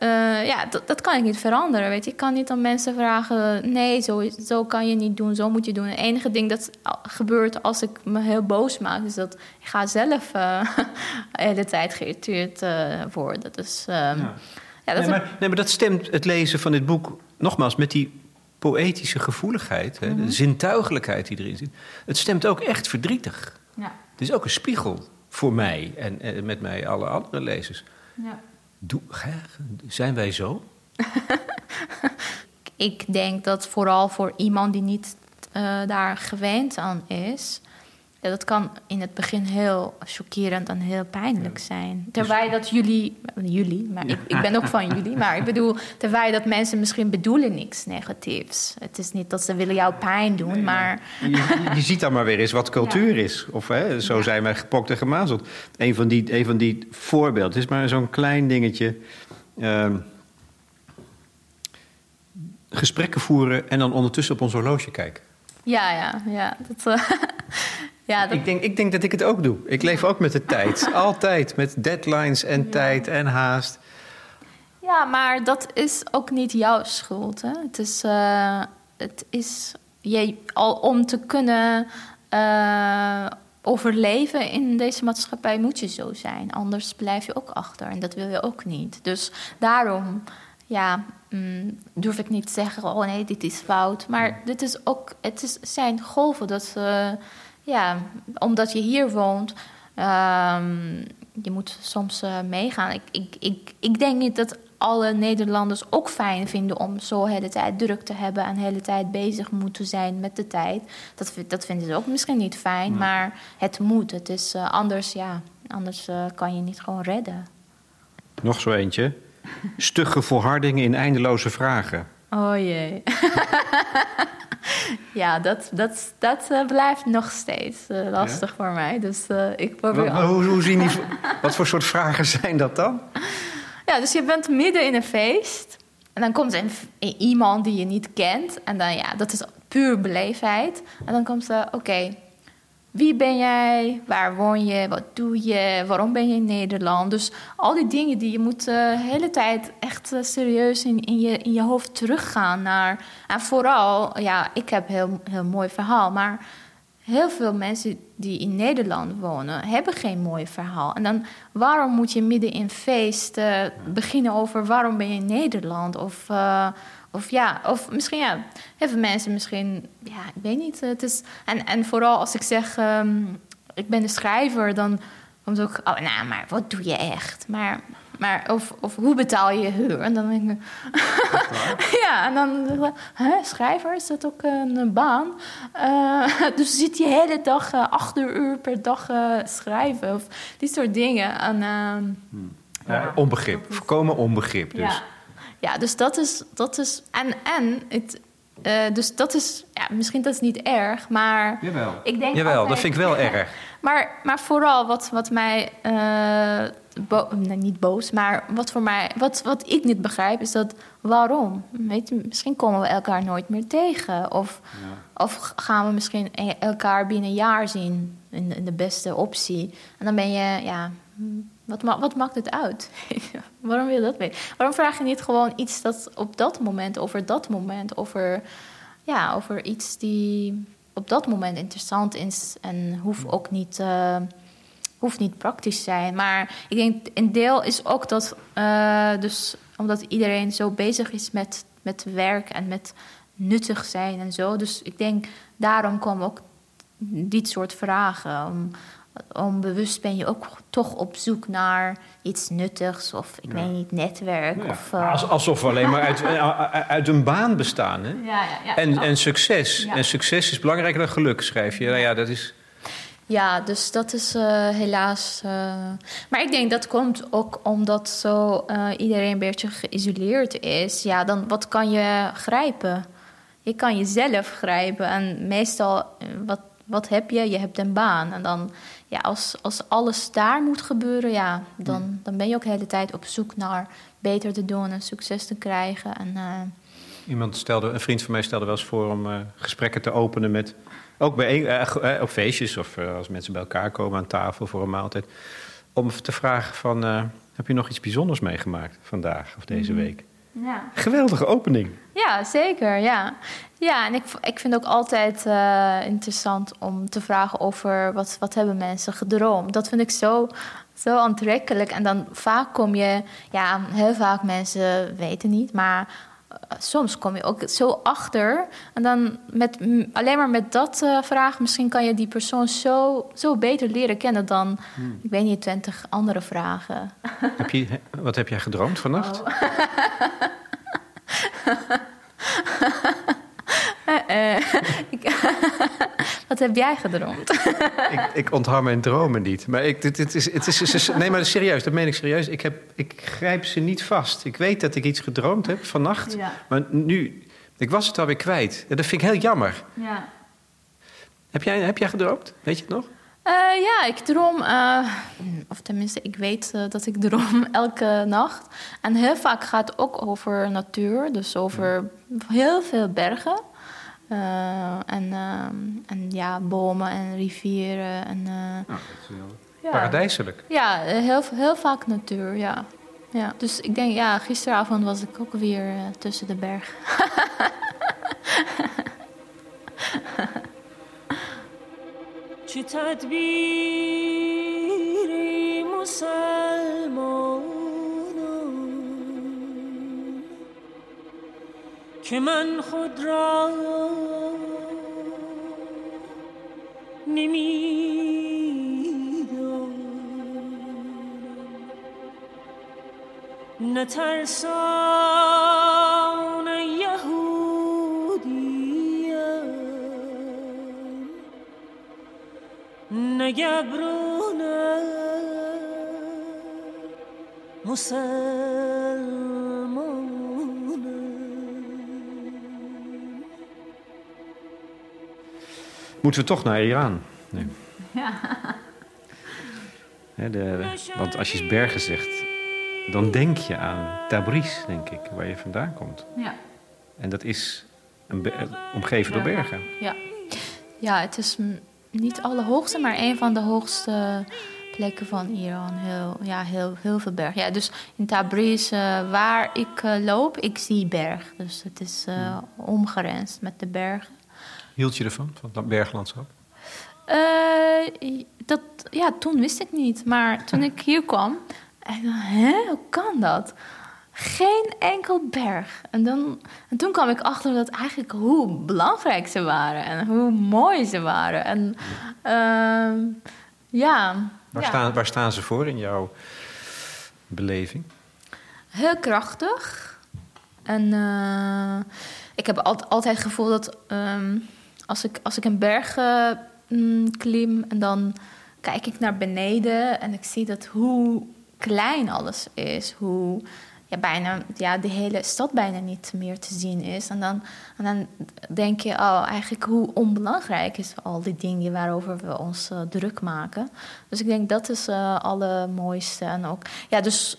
uh, ja, dat, dat, kan ik niet veranderen. Weet je? Ik kan niet aan mensen vragen: nee, zo, zo kan je niet doen, zo moet je doen. Het enige ding dat gebeurt als ik me heel boos maak, is dat ik ga zelf uh, de hele tijd geïrriteerd uh, worden. Dus, um, ja. Ja, dat nee, maar, nee, maar dat stemt het lezen van dit boek nogmaals met die poëtische gevoeligheid, hè, de zintuigelijkheid die erin zit. Het stemt ook echt verdrietig. Ja. Het is ook een spiegel voor mij en, en met mij alle andere lezers. Ja. Zijn wij zo? Ik denk dat vooral voor iemand die niet eh, daar gewend aan is, ja, dat kan in het begin heel chockerend en heel pijnlijk zijn. Terwijl dat jullie, jullie, maar ik, ik ben ook van jullie, maar ik bedoel, terwijl dat mensen misschien bedoelen niks negatiefs. Het is niet dat ze willen jou pijn doen, maar Je, ziet dan maar weer eens wat cultuur is. Of hè, zo zijn wij gepokt en gemazeld. Een van die, een van die voorbeelden. Is maar zo'n klein dingetje. Ehm, gesprekken voeren en dan ondertussen op ons horloge kijken. ja, ja, ja. Dat, eh, ja, dat, Ik denk, ik denk dat ik het ook doe. Ik leef ook met de tijd. Altijd met deadlines en tijd en haast. Ja, maar dat is ook niet jouw schuld. Hè? Het is, eh, het is je, al om te kunnen eh, overleven in deze maatschappij moet je zo zijn. Anders blijf je ook achter en dat wil je ook niet. Dus daarom ja, mm, durf ik niet te zeggen: oh nee, dit is fout. Maar dit is ook, het is, zijn golven dat, eh, ja, omdat je hier woont. ehm, je moet soms eh, meegaan. Ik, ik, ik, ik denk niet dat alle Nederlanders ook fijn vinden om zo de hele tijd druk te hebben en de hele tijd bezig moeten zijn met de tijd. Dat, dat vinden ze ook misschien niet fijn, maar het moet. Het is eh, anders, ja. Anders eh, kan je niet gewoon redden. Nog zo eentje. Stugge volhardingen in eindeloze vragen. Oh jee. ja, dat, dat, dat eh, blijft nog steeds eh, lastig voor mij. Dus eh, ik probeer. Wat, hoe, hoe zien die, wat voor soort vragen zijn dat dan? Ja, dus je bent midden in een feest. En dan komt er een, iemand die je niet kent. En dan, ja, dat is puur beleefdheid. En dan komt ze, oké, wie ben jij? Waar woon je? Wat doe je? Waarom ben je in Nederland? Dus al die dingen die je moet eh, de hele tijd echt eh, serieus in, in, je, in je hoofd teruggaan naar. En vooral, ja, ik heb een heel, heel mooi verhaal, maar heel veel mensen die in Nederland wonen, hebben geen mooi verhaal. En dan, waarom moet je midden in feest beginnen over waarom ben je in Nederland? Of, eh, of ja, of misschien ja, hebben mensen misschien, ja, ik weet niet. Het is, en, en vooral als ik zeg, ehm, ik ben de schrijver, dan komt ook, oh, nou, maar wat doe je echt? Maar, maar of, of hoe betaal je je huur? En dan denk ik, ja, en dan hè, schrijver, is dat ook een baan? Eh, dus zit je hele dag, eh, acht uur per dag eh, schrijven of die soort dingen. En, ehm, Ja, onbegrip. Voorkomen onbegrip dus. ja. Ja, dus dat is. Dat is en en het, eh, dus dat is. Ja, misschien dat is niet erg, maar. Jawel. Ik denk Jawel, dat vind ik wel erg. Maar, maar vooral wat, wat mij. eh, bo- nee, niet boos, maar wat voor mij. Wat, wat ik niet begrijp is dat. Waarom? Weet je, misschien komen we elkaar nooit meer tegen. Of, of gaan we misschien e- elkaar binnen een jaar zien. In, in de beste optie. En dan ben je. Ja, wat, ma- wat maakt het uit? Waarom wil je dat weten? Waarom vraag je niet gewoon iets dat op dat moment, over dat moment, over, ja, over iets die op dat moment interessant is en hoeft ook niet, eh, hoeft niet praktisch zijn. Maar ik denk een deel is ook dat, eh, dus omdat iedereen zo bezig is met, met werk en met nuttig zijn en zo. Dus ik denk daarom komen ook dit soort vragen. Om, onbewust ben je ook toch op zoek naar iets nuttigs of ik weet niet, netwerk. Of, eh, Als- Alsof we alleen maar uit, eh, uit een baan bestaan. Hè? ja, ja, ja. En, en succes. En succes is belangrijker dan geluk, schrijf je. Nou ja, dat is... Ja, dus dat is eh, helaas. Maar ik denk dat komt ook omdat zo iedereen een beetje geïsoleerd is. Ja, dan wat kan je grijpen? Je kan jezelf grijpen. En meestal, wat, wat heb je? Je hebt een baan. En dan, ja, als, als alles daar moet gebeuren, ja, dan, dan ben je ook de hele tijd op zoek naar beter te doen en succes te krijgen. En, eh, Iemand stelde, een vriend van mij stelde wel eens voor om eh, gesprekken te openen met. Ook bij, eh, op feestjes of als mensen bij elkaar komen aan tafel voor een maaltijd. Om te vragen: van, Heb je nog iets bijzonders meegemaakt vandaag of deze week? Ja. Geweldige opening. Ja, zeker. Ja, ja en ik, ik vind ook altijd eh, interessant om te vragen over wat, wat hebben mensen gedroomd. Dat vind ik zo, zo aantrekkelijk. En dan vaak kom je, ja, heel vaak mensen weten niet, maar soms kom je ook zo achter. En dan met, alleen maar met dat eh, vraag, misschien kan je die persoon zo, zo beter leren kennen dan, ik weet niet, twintig andere vragen. Heb je, wat heb jij gedroomd vannacht? Oh. Wat heb jij gedroomd? ik, ik onthoud mijn dromen niet. Maar ik, dit, dit is, het is, het is- nee, maar serieus, dat meen ik serieus. Ik, heb, ik grijp ze niet vast. Ik weet dat ik iets gedroomd heb vannacht. Ja. Maar nu, ik was het alweer kwijt. Dat vind ik heel jammer. Ja. Heb jij, heb jij gedroomd? Weet je het nog? Eh, ja, ik droom, eh, of tenminste, ik weet eh, dat ik droom elke nacht. En heel vaak gaat het ook over natuur, dus over heel veel bergen. Eh, en, ehm, en ja, bomen en rivieren. En, eh, ja. Paradijselijk. Ja, eh, heel, heel vaak natuur, ja. ja. Dus ik denk, ja, gisteravond was ik ook weer eh, tussen de bergen. چه تدبیری مسلمانان که من خود را نمی‌دانم. نترسان یهودیم. نگبرونه مسلمانه Moeten we toch naar Iran? Nee. De, want als je bergen zegt, dan denk je aan Tabriz, denk ik, waar je vandaan komt. Ja. En dat is een omgeven door bergen. Ja, ja het is niet alle hoogste, maar een van de hoogste plekken van Iran. Heel, ja, heel, heel veel bergen. Ja, dus in Tabriz, eh, waar ik eh, loop, ik zie berg. Dus het is omgrensd met de bergen. Hield je ervan, van dat berglandschap? Eh, dat, ja, toen wist ik niet. Maar toen ik hier kwam, ik dacht, hè, hoe kan dat? Geen enkel berg. En, dan, en toen kwam ik achter dat eigenlijk hoe belangrijk ze waren en hoe mooi ze waren. En ehm, ja, Waar, ja. staan, waar staan ze voor in jouw beleving? heel krachtig. En eh, ik heb altijd, altijd het gevoel dat ehm, als, ik, als ik een berg mm, klim en dan kijk ik naar beneden en ik zie dat hoe klein alles is, hoe ja, bijna ja, de hele stad bijna niet meer te zien is. En dan, en dan denk je, oh, eigenlijk hoe onbelangrijk is al die dingen waarover we ons eh, druk maken. Dus ik denk dat is het allermooiste. En ook, ja, dus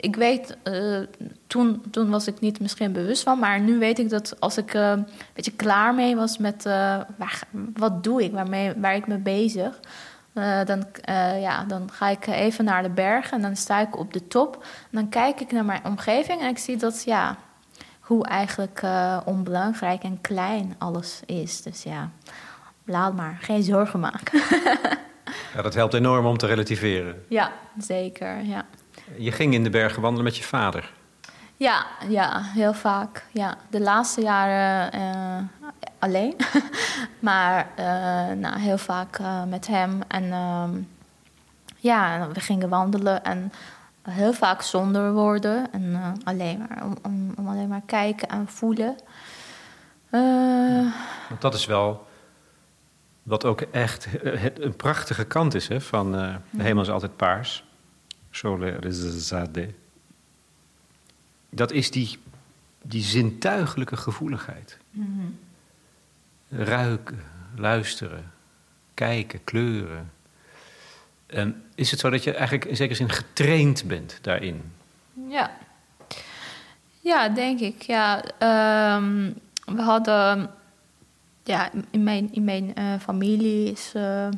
ik weet, eh, toen, toen was ik niet misschien bewust van, maar nu weet ik dat als ik eh, een beetje klaar mee was met eh, waar, wat doe ik, waarmee, waar ik mee bezig, dan, ja, dan ga ik even naar de bergen en dan sta ik op de top. En dan kijk ik naar mijn omgeving en ik zie dat, ja, hoe eigenlijk onbelangrijk en klein alles is. Dus ja, laat maar, geen zorgen maken. Ja, dat helpt enorm om te relativeren. ja, zeker, ja. Je ging in de bergen wandelen met je vader. Ja, ja, heel vaak. Ja. De laatste jaren eh, alleen. maar eh, nou, heel vaak eh, met hem. En ehm, ja, we gingen wandelen en heel vaak zonder woorden. En alleen maar, om, om, om alleen maar kijken en voelen. Want dat is wel wat ook echt een prachtige kant is hè, van de hemel is altijd paars. Sole Rezade. Dat is die, die zintuigelijke gevoeligheid. Ruiken, luisteren, kijken, kleuren. En is het zo dat je eigenlijk in zekere zin getraind bent daarin? Ja. Ja, denk ik. Ja, ehm, we hadden... Ja, in mijn, in mijn eh, familie is... eh,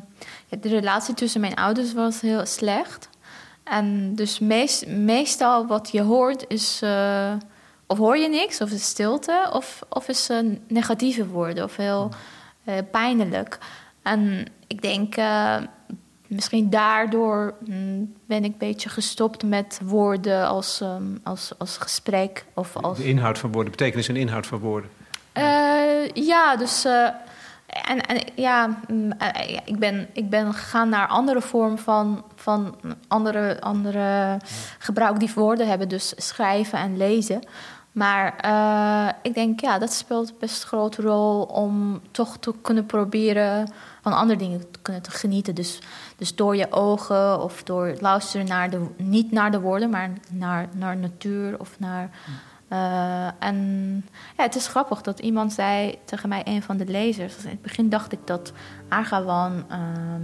ja, de relatie tussen mijn ouders was heel slecht. En dus meest, meestal wat je hoort is... eh, of hoor je niks, of is stilte... of, of is een negatieve woorden, of heel eh, pijnlijk. En ik denk... eh, misschien daardoor mm, ben ik een beetje gestopt met woorden als, ehm, als, als gesprek of als... De inhoud van woorden, betekenis en inhoud van woorden. Eh, ja, dus. Eh, en, en ja, mm, eh, ik, ben, ik ben gegaan naar andere vorm van, van andere, andere gebruik die woorden hebben, dus schrijven en lezen. Maar eh, ik denk, ja, dat speelt best een grote rol om toch te kunnen proberen van andere dingen te kunnen te genieten. Dus, dus door je ogen of door luisteren naar de, niet naar de woorden, maar naar, naar natuur of naar. Eh, en ja, het is grappig dat iemand zei tegen mij, een van de lezers. In het begin dacht ik dat Argawan ehm,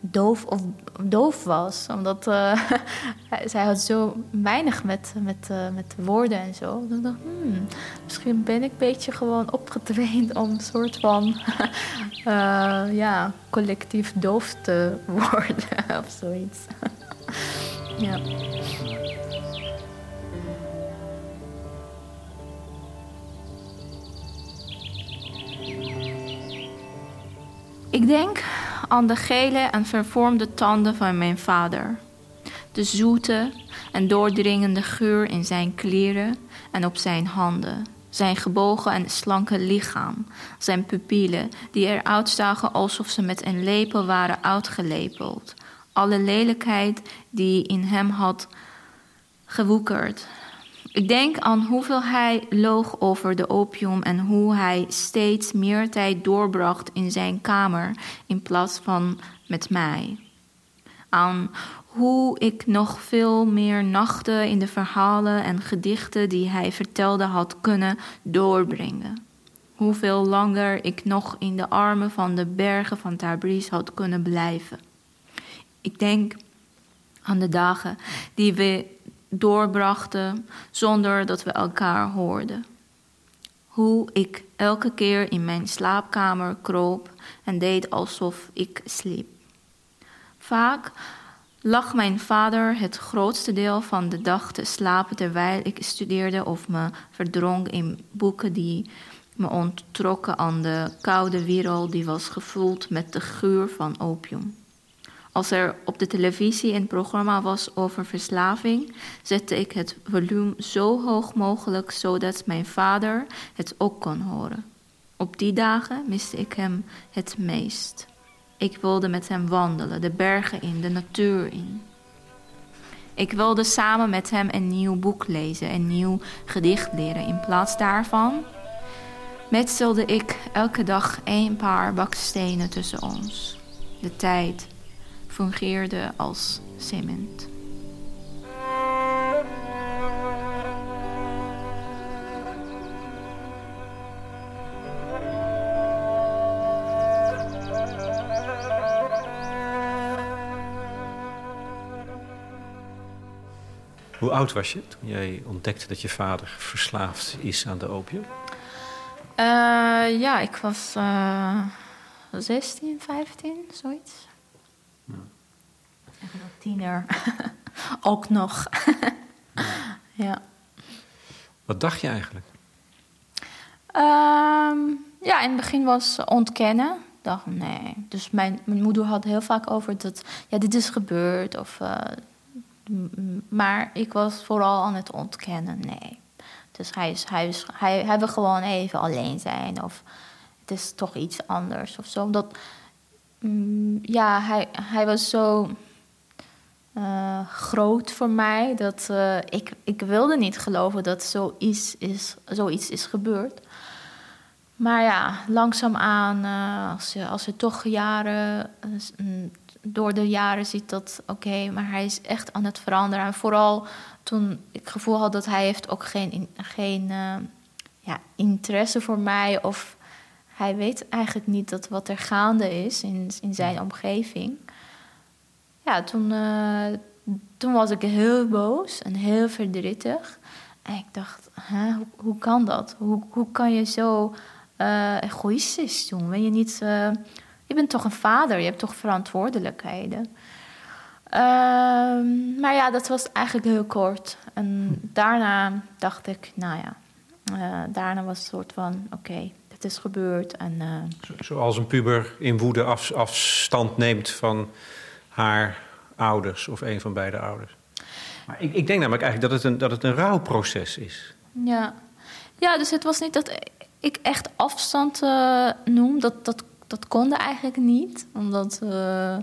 doof of doof was, omdat eh, zij had zo weinig met, met, eh, met woorden en zo. Dus ik dacht, hmm, misschien ben ik een beetje gewoon opgetraind om een soort van ja, collectief doof te worden of zoiets. ja. Ik denk aan de gele en vervormde tanden van mijn vader. De zoete en doordringende geur in zijn kleren en op zijn handen. Zijn gebogen en slanke lichaam. Zijn pupillen die eruit zagen alsof ze met een lepel waren uitgelepeld. Alle lelijkheid die in hem had gewoekerd. Ik denk aan hoeveel hij loog over de opium en hoe hij steeds meer tijd doorbracht in zijn kamer in plaats van met mij. Aan hoe ik nog veel meer nachten in de verhalen en gedichten die hij vertelde had kunnen doorbrengen. Hoeveel langer ik nog in de armen van de bergen van Tabriz had kunnen blijven. Ik denk aan de dagen die we doorbrachten zonder dat we elkaar hoorden. Hoe ik elke keer in mijn slaapkamer kroop en deed alsof ik sliep. Vaak lag mijn vader het grootste deel van de dag te slapen terwijl ik studeerde of me verdronk in boeken die me onttrokken aan de koude wereld die was gevuld met de geur van opium. Als er op de televisie een programma was over verslaving, zette ik het volume zo hoog mogelijk zodat mijn vader het ook kon horen. Op die dagen miste ik hem het meest. Ik wilde met hem wandelen, de bergen in, de natuur in. Ik wilde samen met hem een nieuw boek lezen, een nieuw gedicht leren. In plaats daarvan metselde ik elke dag een paar bakstenen tussen ons. De tijd fungeerde als cement. Hoe oud was je toen jij ontdekte dat je vader verslaafd is aan de opium? Eh, ja, ik was eh 16, 15, zoiets. Echt wel tiener. Ook nog. ja. Wat dacht je eigenlijk? Ehm, ja, in het begin was ontkennen. Ik dacht, nee. Dus mijn, mijn moeder had heel vaak over dat, ja, dit is gebeurd. Of, eh, maar ik was vooral aan het ontkennen, nee. Dus hij, is, hij, is, hij, hij wil gewoon even alleen zijn. Of het is toch iets anders of zo. Omdat, mm, ja, hij, hij was zo eh, groot voor mij. Dat eh, ik, ik wilde niet geloven dat zoiets is, zoiets is gebeurd. Maar ja, langzaamaan, eh als, je, als je toch jaren, eh, s- mm, door de jaren ziet dat, oké, maar hij is echt aan het veranderen. En vooral toen ik het gevoel had dat hij heeft ook geen, geen ja, interesse voor mij. Of hij weet eigenlijk niet dat wat er gaande is in, in zijn omgeving. Ja, toen, eh, toen was ik heel boos en heel verdrietig. En ik dacht, hoe, hoe kan dat? Hoe, hoe kan je zo eh, egoïstisch doen? Ben je niet... eh, je bent toch een vader, je hebt toch verantwoordelijkheden. Ehm, maar ja, dat was eigenlijk heel kort. En daarna dacht ik, nou ja, daarna was het soort van, oké, het is gebeurd. En Zo- Zoals een puber in woede af- afstand neemt van haar ouders of een van beide ouders. Maar ik, ik denk namelijk eigenlijk dat het een, dat het een rouwproces is. Ja. ja, dus het was niet dat ik echt afstand eh, noem. Dat, dat, dat konde eigenlijk niet. Omdat eh,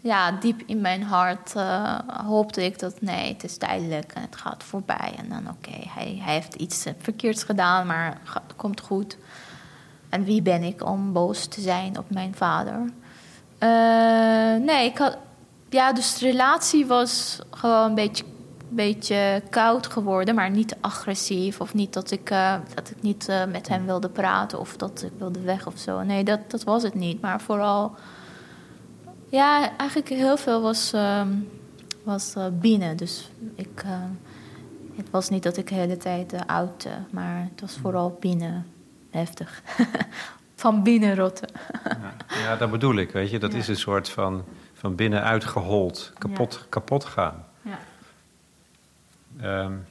ja, diep in mijn hart eh, hoopte ik dat nee, het is tijdelijk en het gaat voorbij. En dan oké, hij, hij heeft iets verkeerds gedaan, maar het komt goed. En wie ben ik om boos te zijn op mijn vader? Nee, ik had, ja, dus de relatie was gewoon een beetje, beetje koud geworden, maar niet agressief. Of niet dat ik, uh, dat ik niet uh, met hem wilde praten of dat ik wilde weg of zo. Nee, dat, dat was het niet. Maar vooral, ja, eigenlijk heel veel was, uh, was binnen. Dus ik, het was niet dat ik de hele tijd uitte, maar het was vooral binnen heftig. van binnen rotten. ja, ja, dat bedoel ik, weet je. Dat ja. is een soort van van binnenuit gehold, kapot, ja. kapot gaan. Ja. Um,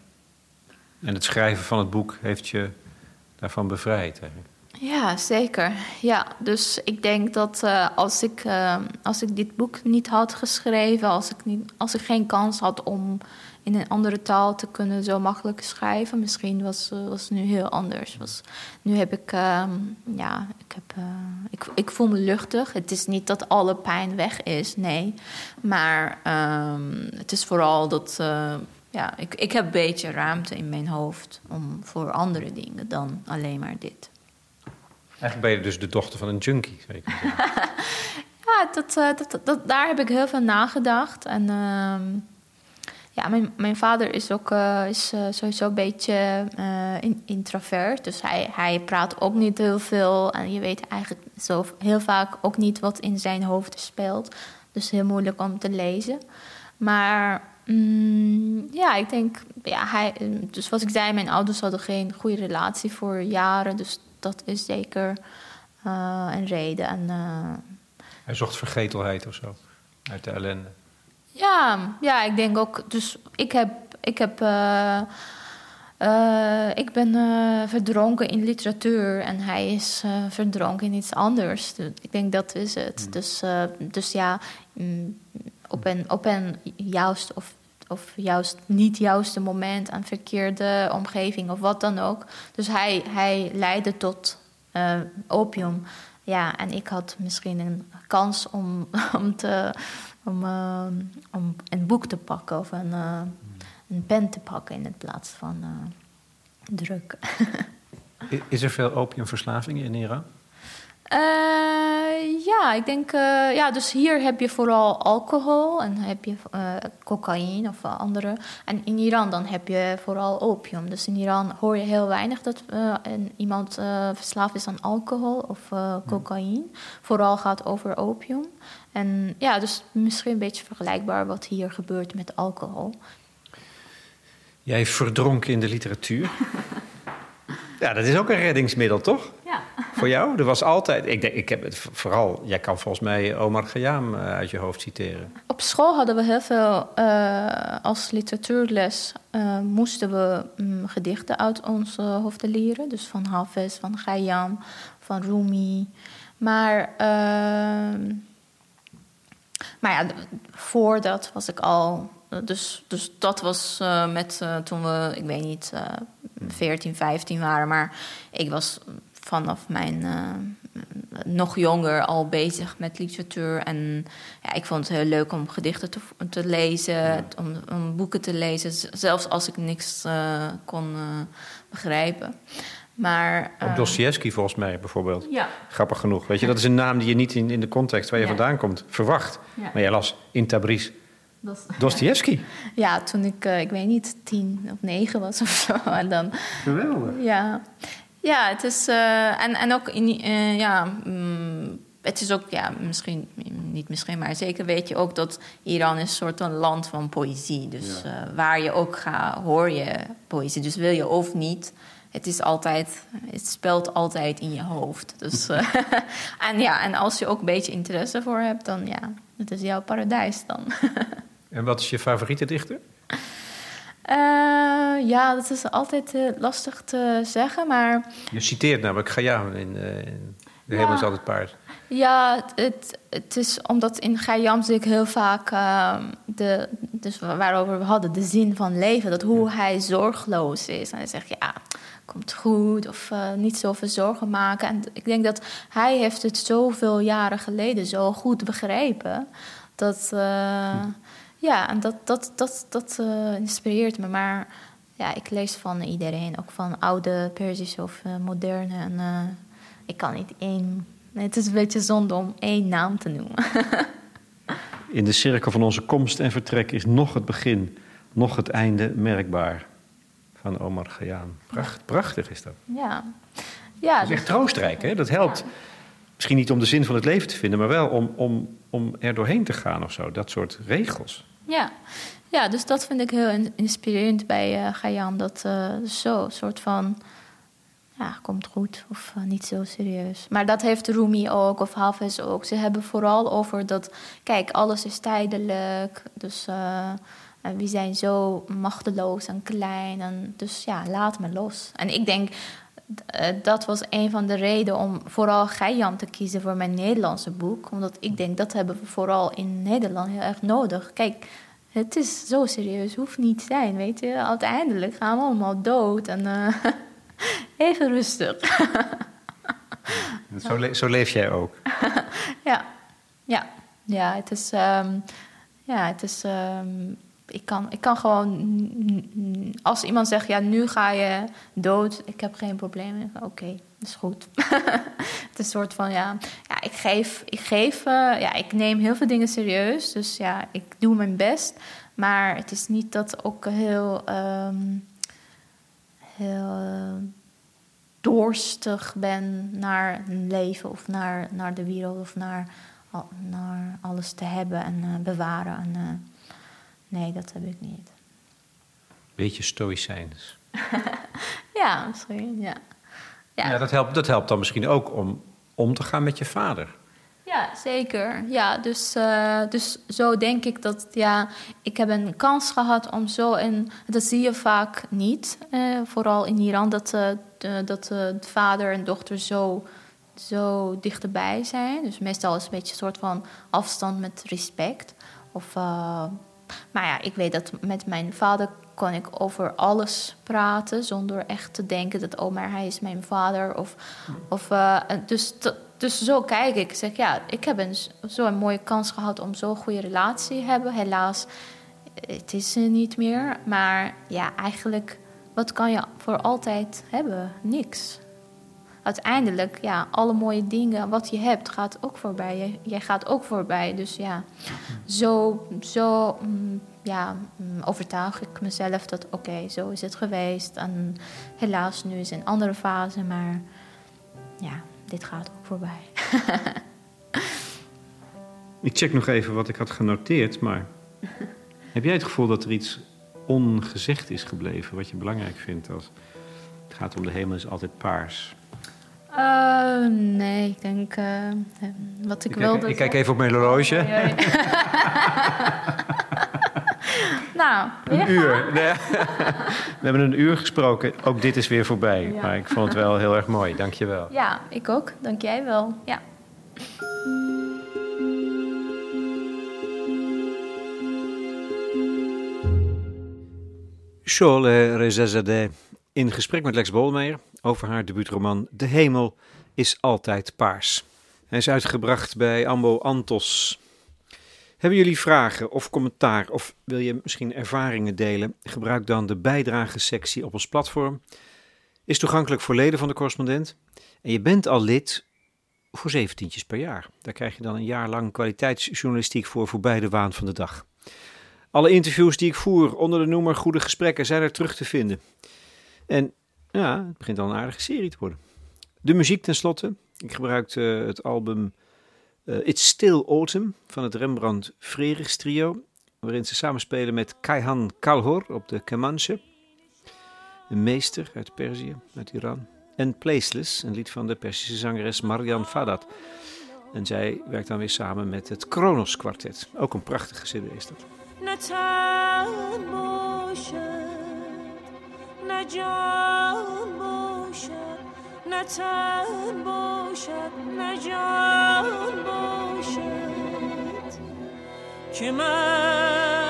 en het schrijven van het boek heeft je daarvan bevrijd. Eigenlijk. Ja, zeker. Ja, dus ik denk dat uh, als, ik, uh, als ik dit boek niet had geschreven, als ik, niet, als ik geen kans had om in een andere taal te kunnen zo makkelijk schrijven, misschien was, uh, was het nu heel anders. Was, nu heb ik, ja, ik, heb, ik, ik voel me luchtig. Het is niet dat alle pijn weg is, nee. Maar um, het is vooral dat ja, ik, ik heb een beetje ruimte in mijn hoofd om voor andere dingen dan alleen maar dit. Eigenlijk ben je dus de dochter van een junkie. Zeker. ja, dat, dat, dat, daar heb ik heel veel nagedacht. En uh, ja, mijn, mijn vader is ook uh, is, uh, sowieso een beetje uh, introvert. Dus hij, hij praat ook niet heel veel. En je weet eigenlijk zo heel vaak ook niet wat in zijn hoofd speelt. Dus heel moeilijk om te lezen. Maar mm, ja, ik denk, ja, hij, dus wat ik zei, mijn ouders hadden geen goede relatie voor jaren. Dus dat is zeker een reden. En, Hij zocht vergetelheid of zo, uit de ellende. Ja, ja ik denk ook. Dus ik heb. Ik, heb, uh, ik ben verdronken in literatuur en hij is verdronken in iets anders. Dus ik denk dat is het. Mm. Dus, dus ja, mm, op een, op een juist of of juist niet juiste moment aan verkeerde omgeving of wat dan ook. Dus hij, hij leidde tot uh, opium. Ja, en ik had misschien een kans om, om, te, om, uh, om een boek te pakken of een, uh, een pen te pakken in plaats van druk. Is er veel opiumverslaving in Iran? Uh, ja, ik denk, ja, dus hier heb je vooral alcohol en heb je cocaïne of andere. En in Iran dan heb je vooral opium. Dus in Iran hoor je heel weinig dat iemand verslaafd is aan alcohol of cocaïne. Vooral gaat over opium. En ja, dus misschien een beetje vergelijkbaar wat hier gebeurt met alcohol. Jij verdronk in de literatuur. ja, dat is ook een reddingsmiddel, toch? Ja. Voor jou? Er was altijd, ik, denk, ik heb het vooral, jij kan volgens mij Omar Khayyam uit je hoofd citeren. Op school hadden we heel veel, uh, als literatuurles uh, moesten we um, gedichten uit onze hoofd leren. Dus van Hafez, van Khayyam, van Rumi. Maar, uh, maar ja, voordat was ik al dus, dus dat was uh, met uh, toen we, ik weet niet, uh, 14, 15 waren. Maar ik was vanaf mijn nog jonger al bezig met literatuur. En ja, ik vond het heel leuk om gedichten te, te lezen, ja. om, om, boeken te lezen. Zelfs als ik niks kon begrijpen. Maar, Ook Dostoevsky volgens mij bijvoorbeeld. Ja. Grappig genoeg. Weet je, dat is een naam die je niet in, in de context waar je ja. vandaan komt verwacht. Ja. Maar jij las in Tabriz Dostoevsky? Ja, toen ik, uh, ik weet niet, tien of negen was of zo. En dan, Geweldig. Ja, ja het is... Uh, en, en ook, in, uh, ja... Mm, het is ook, ja, misschien, niet misschien, maar zeker weet je ook dat Iran is een soort een land van poëzie. Dus ja. waar je ook gaat, hoor je poëzie. Dus wil je of niet, het is altijd, het speelt altijd in je hoofd. Dus, en ja, en als je ook een beetje interesse voor hebt, dan ja, het is jouw paradijs dan. En wat is je favoriete dichter? Uh, ja, dat is altijd uh, lastig te zeggen, maar... Je citeert namelijk Khayyam in, in De Hemel is altijd paard. Ja, het, het, is omdat in Gayam zie ik heel vaak ehm, de, dus waarover we hadden, de zin van leven. Dat hoe hij zorgeloos is. En hij zegt, ja, komt goed of eh, niet zoveel zorgen maken. En ik denk dat hij heeft het zoveel jaren geleden zo goed begrepen. Dat, eh, ja, en dat, dat, dat, dat eh, inspireert me. Maar ja, ik lees van iedereen, ook van oude Persische of moderne. En ik kan niet één het is een beetje zonde om één naam te noemen. In de cirkel van onze komst en vertrek is nog het begin, nog het einde merkbaar. Van Omar Khayyam. Pracht, prachtig is dat. Ja. ja dat is echt troostrijk, hè? Dat helpt. Misschien niet om de zin van het leven te vinden, maar wel om, om, om er doorheen te gaan of zo. Dat soort regels. Ja. ja, dus dat vind ik heel inspirerend bij uh, Khayyam. Dat uh, zo, soort van ja, komt goed of eh, niet zo serieus. Maar dat heeft Rumi ook of Hafez ook. Ze hebben vooral over dat, kijk, alles is tijdelijk. Dus uh, we zijn zo machteloos en klein. En dus ja, laat me los. En ik denk, uh, dat was een van de redenen om vooral Geijan te kiezen voor mijn Nederlandse boek. Omdat ik denk, dat hebben we vooral in Nederland heel erg nodig. Kijk, het is zo serieus, hoeft niet te zijn, weet je. Uiteindelijk gaan we allemaal dood en... Even rustig. zo, zo, leef jij ook? ja. ja, ja, het is. Um, ja, het is. Um, ik, kan, ik kan gewoon. Als iemand zegt: Ja, nu ga je dood, ik heb geen probleem. Oké, dat is goed. het is een soort van: Ja, ja ik geef. Ik, geef uh, ja, ik neem heel veel dingen serieus. Dus ja, ik doe mijn best. Maar het is niet dat ook heel. Um, heel uh, doorstig ben naar een leven of naar, naar de wereld of naar, naar alles te hebben en uh, bewaren. En, nee, dat heb ik niet. Beetje stoïcijns. ja, misschien, ja. Ja, ja dat, helpt, dat helpt dan misschien ook om om te gaan met je vader. Ja, zeker. Ja, dus, uh, dus zo denk ik dat ja, ik heb een kans gehad om zo en dat zie je vaak niet, uh, vooral in Iran, dat, uh, de, dat de vader en dochter zo, zo dichterbij zijn. Dus meestal is het een beetje een soort van afstand met respect. Of, maar ja, ik weet dat met mijn vader kon ik over alles praten zonder echt te denken dat oh hij is mijn vader of, of dus dus zo kijk ik. Ik zeg, ja, ik heb een, zo'n mooie kans gehad om zo'n goede relatie te hebben. Helaas, het is er niet meer. Maar ja, eigenlijk, wat kan je voor altijd hebben? Niks. Uiteindelijk, ja, alle mooie dingen wat je hebt, gaat ook voorbij. Jij gaat ook voorbij. Dus ja, zo, zo mm, ja, mm, overtuig ik mezelf dat oké, zo is het geweest. En helaas, nu is een andere fase, maar ja, dit gaat ook voorbij. ik check nog even wat ik had genoteerd, maar heb jij het gevoel dat er iets ongezegd is gebleven wat je belangrijk vindt als het gaat om de hemel is altijd paars? Uh, nee, ik denk uh, wat ik, ik wilde. Kijk, ik kijk even op mijn horloge. Oh, nou, een uur. Nee. We hebben een uur gesproken. Ook dit is weer voorbij. Ja. Maar ik vond het wel heel erg mooi. Dank je wel. Ja, ik ook. Dank jij wel. Ja. Shole Rezazadeh in gesprek met Lex Bolmeijer over haar debuutroman De Hemel is altijd paars. Hij is uitgebracht bij Ambo Antos. Hebben jullie vragen of commentaar of wil je misschien ervaringen delen? Gebruik dan de bijdragesectie op ons platform. Is toegankelijk voor leden van de correspondent. En je bent al lid voor zeventientjes per jaar. Daar krijg je dan een jaar lang kwaliteitsjournalistiek voor voorbij de waan van de dag. Alle interviews die ik voer onder de noemer Goede Gesprekken zijn er terug te vinden. En ja, het begint al een aardige serie te worden. De muziek tenslotte. Ik gebruikte het album uh, It's Still Autumn van het Rembrandt Frerichs trio, waarin ze samenspelen met Kaihan Kalhor op de Kemanche, een meester uit Perzië, uit Iran, en Placeless, een lied van de Persische zangeres Marian Fadat. En zij werkt dan weer samen met het Kronos Quartet. Ook een prachtige cd is dat. نه جان باشد نه تن باشد نه جان باشد که من